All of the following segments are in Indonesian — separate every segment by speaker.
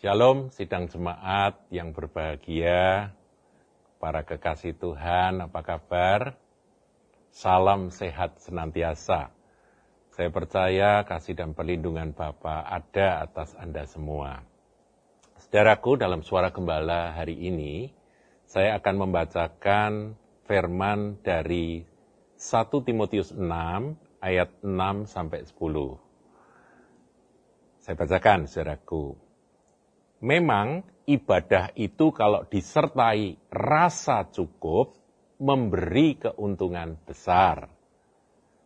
Speaker 1: Shalom sidang jemaat yang berbahagia, para kekasih Tuhan, apa kabar? Salam sehat senantiasa. Saya percaya kasih dan perlindungan Bapa ada atas Anda semua. Saudaraku, dalam suara gembala hari ini, saya akan membacakan firman dari 1 Timotius 6 ayat 6 sampai 10. Saya bacakan, saudaraku. Memang ibadah itu kalau disertai rasa cukup memberi keuntungan besar.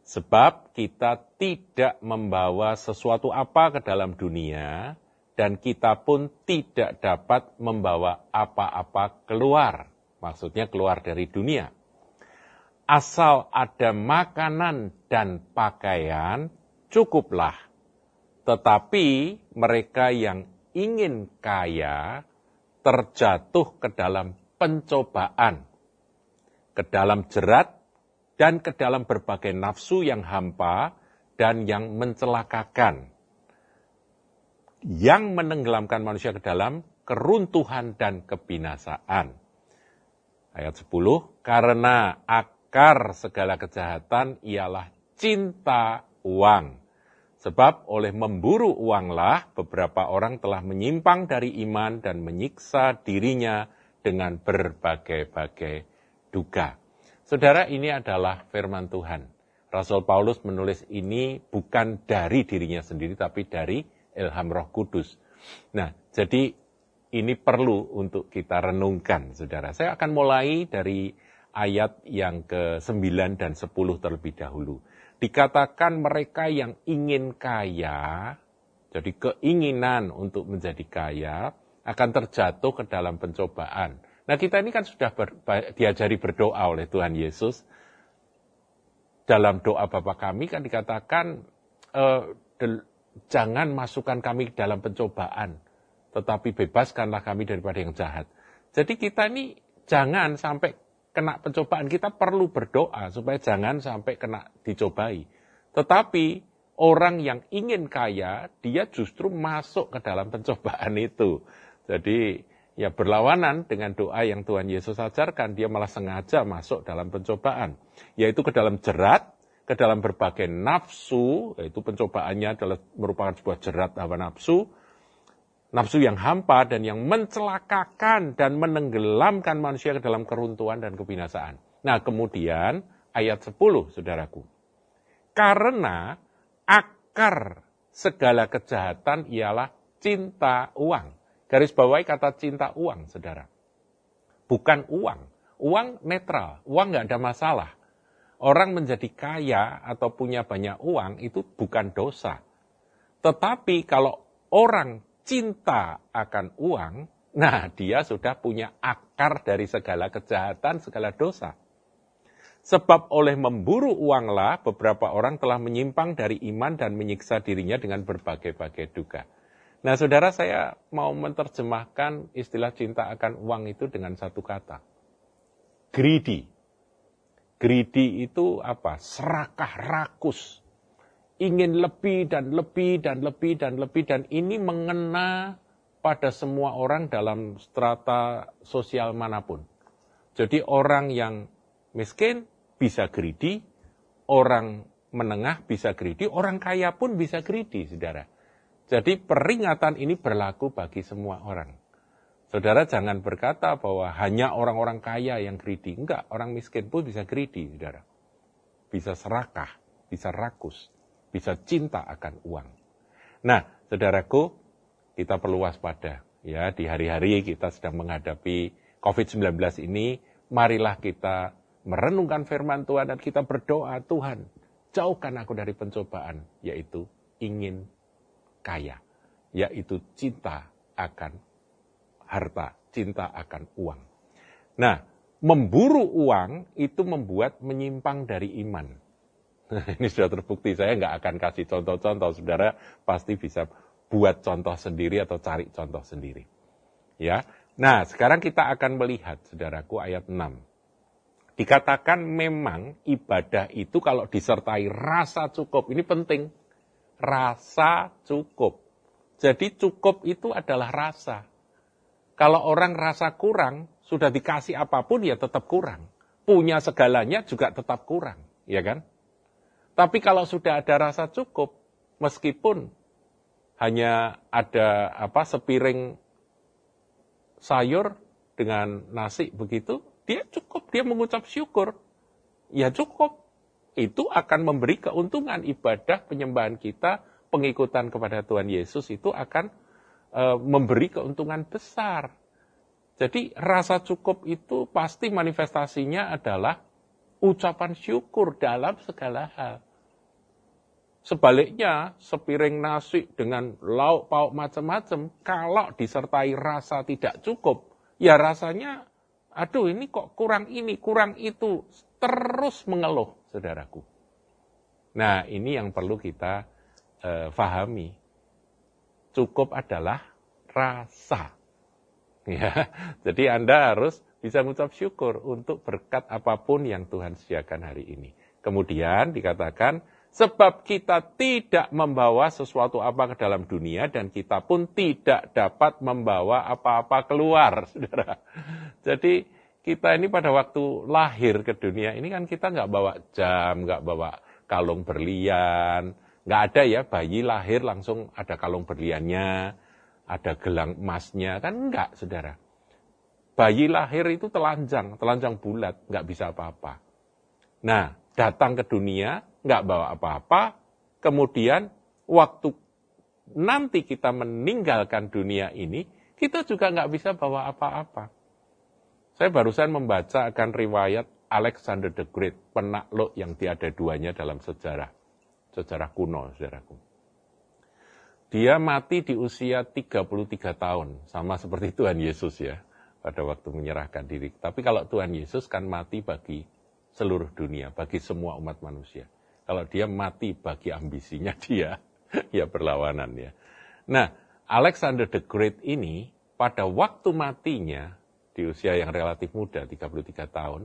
Speaker 1: Sebab kita tidak membawa sesuatu apa ke dalam dunia dan kita pun tidak dapat membawa apa-apa keluar. Maksudnya keluar dari dunia. Asal ada makanan dan pakaian, cukuplah. Tetapi mereka yang ingin kaya terjatuh ke dalam pencobaan, ke dalam jerat, dan ke dalam berbagai nafsu yang hampa dan yang mencelakakan, yang menenggelamkan manusia ke dalam keruntuhan dan kebinasaan. Ayat 10, karena akar segala kejahatan ialah cinta uang Sebab oleh memburu uanglah beberapa orang telah menyimpang dari iman dan menyiksa dirinya dengan berbagai-bagai duga. Saudara, ini adalah firman Tuhan. Rasul Paulus menulis ini bukan dari dirinya sendiri, tapi dari ilham roh kudus. Nah, jadi ini perlu untuk kita renungkan, saudara. Saya akan mulai dari ayat yang ke-9 dan 10 terlebih dahulu dikatakan mereka yang ingin kaya, jadi keinginan untuk menjadi kaya, akan terjatuh ke dalam pencobaan. Nah kita ini kan sudah ber, diajari berdoa oleh Tuhan Yesus. Dalam doa Bapa kami kan dikatakan, e, de, jangan masukkan kami dalam pencobaan, tetapi bebaskanlah kami daripada yang jahat. Jadi kita ini jangan sampai kena pencobaan, kita perlu berdoa supaya jangan sampai kena dicobai. Tetapi orang yang ingin kaya, dia justru masuk ke dalam pencobaan itu. Jadi ya berlawanan dengan doa yang Tuhan Yesus ajarkan, dia malah sengaja masuk dalam pencobaan. Yaitu ke dalam jerat, ke dalam berbagai nafsu, yaitu pencobaannya adalah merupakan sebuah jerat hawa nafsu, nafsu yang hampa dan yang mencelakakan dan menenggelamkan manusia ke dalam keruntuhan dan kebinasaan. Nah, kemudian ayat 10, saudaraku. Karena akar segala kejahatan ialah cinta uang. Garis bawahi kata cinta uang, saudara. Bukan uang. Uang netral, uang nggak ada masalah. Orang menjadi kaya atau punya banyak uang itu bukan dosa. Tetapi kalau orang cinta akan uang, nah dia sudah punya akar dari segala kejahatan, segala dosa. Sebab oleh memburu uanglah beberapa orang telah menyimpang dari iman dan menyiksa dirinya dengan berbagai-bagai duga. Nah saudara saya mau menerjemahkan istilah cinta akan uang itu dengan satu kata. Greedy. Greedy itu apa? Serakah rakus ingin lebih dan lebih dan lebih dan lebih dan ini mengena pada semua orang dalam strata sosial mana pun. Jadi orang yang miskin bisa greedy, orang menengah bisa greedy, orang kaya pun bisa greedy, saudara. Jadi peringatan ini berlaku bagi semua orang. Saudara jangan berkata bahwa hanya orang-orang kaya yang greedy. Enggak, orang miskin pun bisa greedy, saudara. Bisa serakah, bisa rakus bisa cinta akan uang. Nah, saudaraku, kita perlu waspada. Ya, di hari-hari kita sedang menghadapi COVID-19 ini, marilah kita merenungkan firman Tuhan dan kita berdoa, Tuhan, jauhkan aku dari pencobaan, yaitu ingin kaya, yaitu cinta akan harta, cinta akan uang. Nah, memburu uang itu membuat menyimpang dari iman. ini sudah terbukti. Saya nggak akan kasih contoh-contoh. Saudara pasti bisa buat contoh sendiri atau cari contoh sendiri. Ya. Nah, sekarang kita akan melihat, saudaraku, ayat 6. Dikatakan memang ibadah itu kalau disertai rasa cukup. Ini penting. Rasa cukup. Jadi cukup itu adalah rasa. Kalau orang rasa kurang, sudah dikasih apa pun ya tetap kurang. Punya segalanya juga tetap kurang, ya kan? Tapi kalau sudah ada rasa cukup, meskipun hanya ada apa sepiring sayur dengan nasi begitu, dia cukup, dia mengucap syukur. Ya cukup. Itu akan memberi keuntungan ibadah penyembahan kita, pengikutan kepada Tuhan Yesus itu akan e, memberi keuntungan besar. Jadi rasa cukup itu pasti manifestasinya adalah ucapan syukur dalam segala hal. Sebaliknya, sepiring nasi dengan lauk pauk macam-macam, kalau disertai rasa tidak cukup, ya rasanya, aduh ini kok kurang ini, kurang itu, terus mengeluh, saudaraku. Nah, ini yang perlu kita eh, fahami. Cukup adalah rasa. Ya, jadi Anda harus bisa mengucap syukur untuk berkat apa pun yang Tuhan sediakan hari ini. Kemudian dikatakan, sebab kita tidak membawa sesuatu apa ke dalam dunia dan kita pun tidak dapat membawa apa-apa keluar, saudara. Jadi kita ini pada waktu lahir ke dunia ini kan kita nggak bawa jam, nggak bawa kalung berlian, nggak ada ya bayi lahir langsung ada kalung berliannya, ada gelang emasnya, kan enggak, saudara. Bayi lahir itu telanjang, telanjang bulat, nggak bisa apa-apa. Nah, datang ke dunia, nggak bawa apa-apa, kemudian waktu nanti kita meninggalkan dunia ini, kita juga nggak bisa bawa apa-apa. Saya barusan membaca akan riwayat Alexander the Great, penakluk yang tiada duanya dalam sejarah. Sejarah kuno, saudaraku. Dia mati di usia 33 tahun, sama seperti Tuhan Yesus ya, pada waktu menyerahkan diri. Tapi kalau Tuhan Yesus kan mati bagi seluruh dunia, bagi semua umat manusia. Kalau dia mati bagi ambisinya dia, ya berlawanan ya. Nah, Alexander the Great ini pada waktu matinya di usia yang relatif muda, 33 tahun,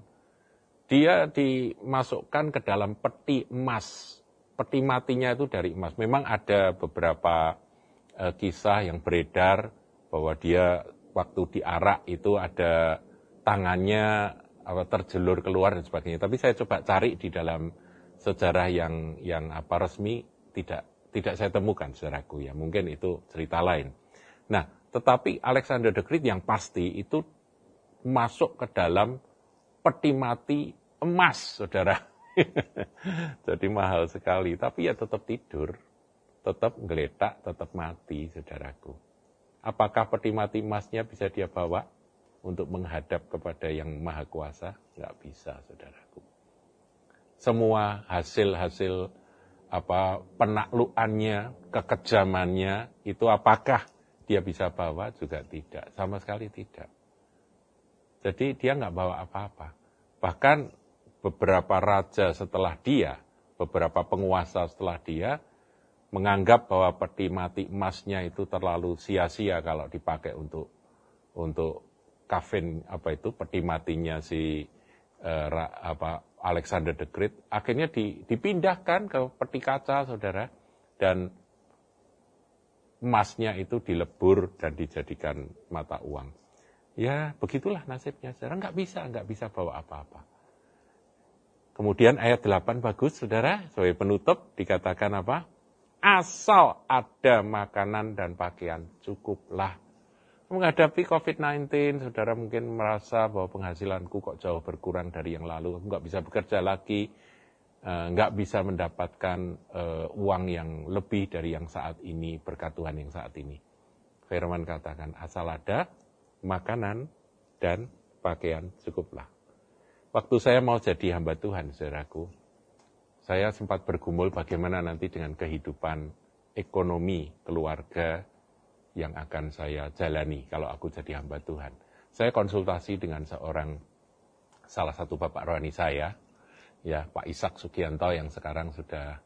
Speaker 1: dia dimasukkan ke dalam peti emas peti matinya itu dari emas. Memang ada beberapa uh, kisah yang beredar bahwa dia waktu diarak itu ada tangannya apa, terjelur keluar dan sebagainya. Tapi saya coba cari di dalam sejarah yang yang apa resmi tidak tidak saya temukan saudaraku ya. Mungkin itu cerita lain. Nah, tetapi Alexander the Great yang pasti itu masuk ke dalam peti mati emas, saudara. Jadi mahal sekali, tapi ya tetap tidur, tetap geletak, tetap mati, saudaraku. Apakah peti mati emasnya bisa dia bawa untuk menghadap kepada yang maha kuasa? Nggak bisa, saudaraku. Semua hasil-hasil apa penaklukannya, kekejamannya, itu apakah dia bisa bawa? Juga tidak, sama sekali tidak. Jadi dia nggak bawa apa-apa. Bahkan beberapa raja setelah dia, beberapa penguasa setelah dia, menganggap bahwa peti mati emasnya itu terlalu sia-sia kalau dipakai untuk untuk kafin apa itu peti matinya si uh, apa Alexander the Great. Akhirnya di, dipindahkan ke peti kaca saudara dan emasnya itu dilebur dan dijadikan mata uang. Ya begitulah nasibnya saudara. Nggak bisa nggak bisa bawa apa-apa. Kemudian ayat 8 bagus, saudara, sebagai penutup dikatakan apa? Asal ada makanan dan pakaian, cukuplah. Menghadapi COVID-19, saudara mungkin merasa bahwa penghasilanku kok jauh berkurang dari yang lalu, nggak bisa bekerja lagi, eh, nggak bisa mendapatkan eh, uang yang lebih dari yang saat ini, berkat Tuhan yang saat ini. Firman katakan, asal ada makanan dan pakaian, cukuplah. Waktu saya mau jadi hamba Tuhan, saudaraku, saya sempat bergumul bagaimana nanti dengan kehidupan ekonomi keluarga yang akan saya jalani kalau aku jadi hamba Tuhan. Saya konsultasi dengan seorang salah satu bapak rohani saya, ya Pak Ishak Sugianto yang sekarang sudah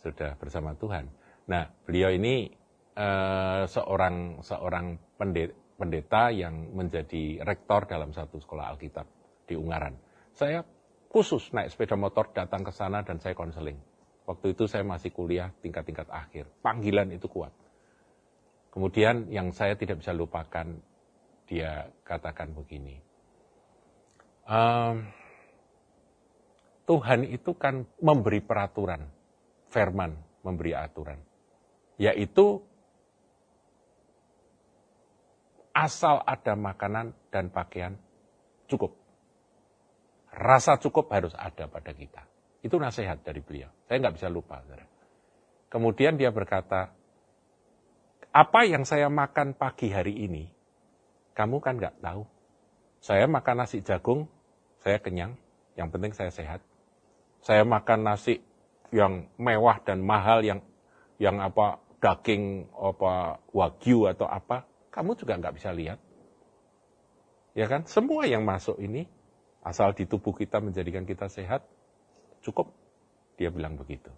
Speaker 1: sudah bersama Tuhan. Nah, beliau ini uh, seorang seorang pendeta, pendeta yang menjadi rektor dalam satu sekolah Alkitab di Ungaran. Saya khusus naik sepeda motor datang ke sana dan saya konseling. Waktu itu saya masih kuliah tingkat-tingkat akhir. Panggilan itu kuat. Kemudian yang saya tidak bisa lupakan, dia katakan begini. Um, Tuhan itu kan memberi peraturan, firman memberi aturan. Yaitu asal ada makanan dan pakaian cukup. Rasa cukup harus ada pada kita. Itu nasihat dari beliau. Saya nggak bisa lupa. Kemudian dia berkata, apa yang saya makan pagi hari ini, kamu kan nggak tahu. Saya makan nasi jagung, saya kenyang, yang penting saya sehat. Saya makan nasi yang mewah dan mahal, yang yang apa daging apa wagyu atau apa, kamu juga nggak bisa lihat. Ya kan? Semua yang masuk ini, asal di tubuh kita menjadikan kita sehat, cukup. Dia bilang begitu.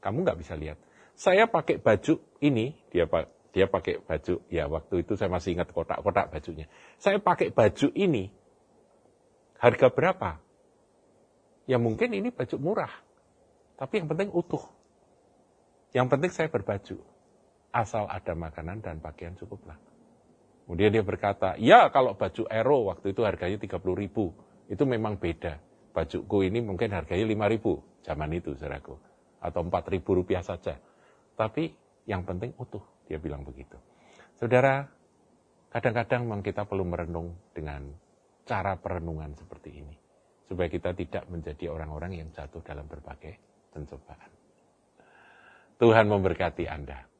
Speaker 1: Kamu nggak bisa lihat. Saya pakai baju ini, dia dia pakai baju, ya waktu itu saya masih ingat kotak-kotak bajunya. Saya pakai baju ini, harga berapa? Ya mungkin ini baju murah, tapi yang penting utuh. Yang penting saya berbaju, asal ada makanan dan pakaian cukuplah. Kemudian dia berkata, ya kalau baju Aero waktu itu harganya 30 ribu, itu memang beda. Bajuku ini mungkin harganya 5 ribu, zaman itu saudaraku. Atau 4 ribu rupiah saja. Tapi yang penting utuh. Dia bilang begitu. Saudara, kadang-kadang memang kita perlu merenung dengan cara perenungan seperti ini. Supaya kita tidak menjadi orang-orang yang jatuh dalam berbagai pencobaan. Tuhan memberkati Anda.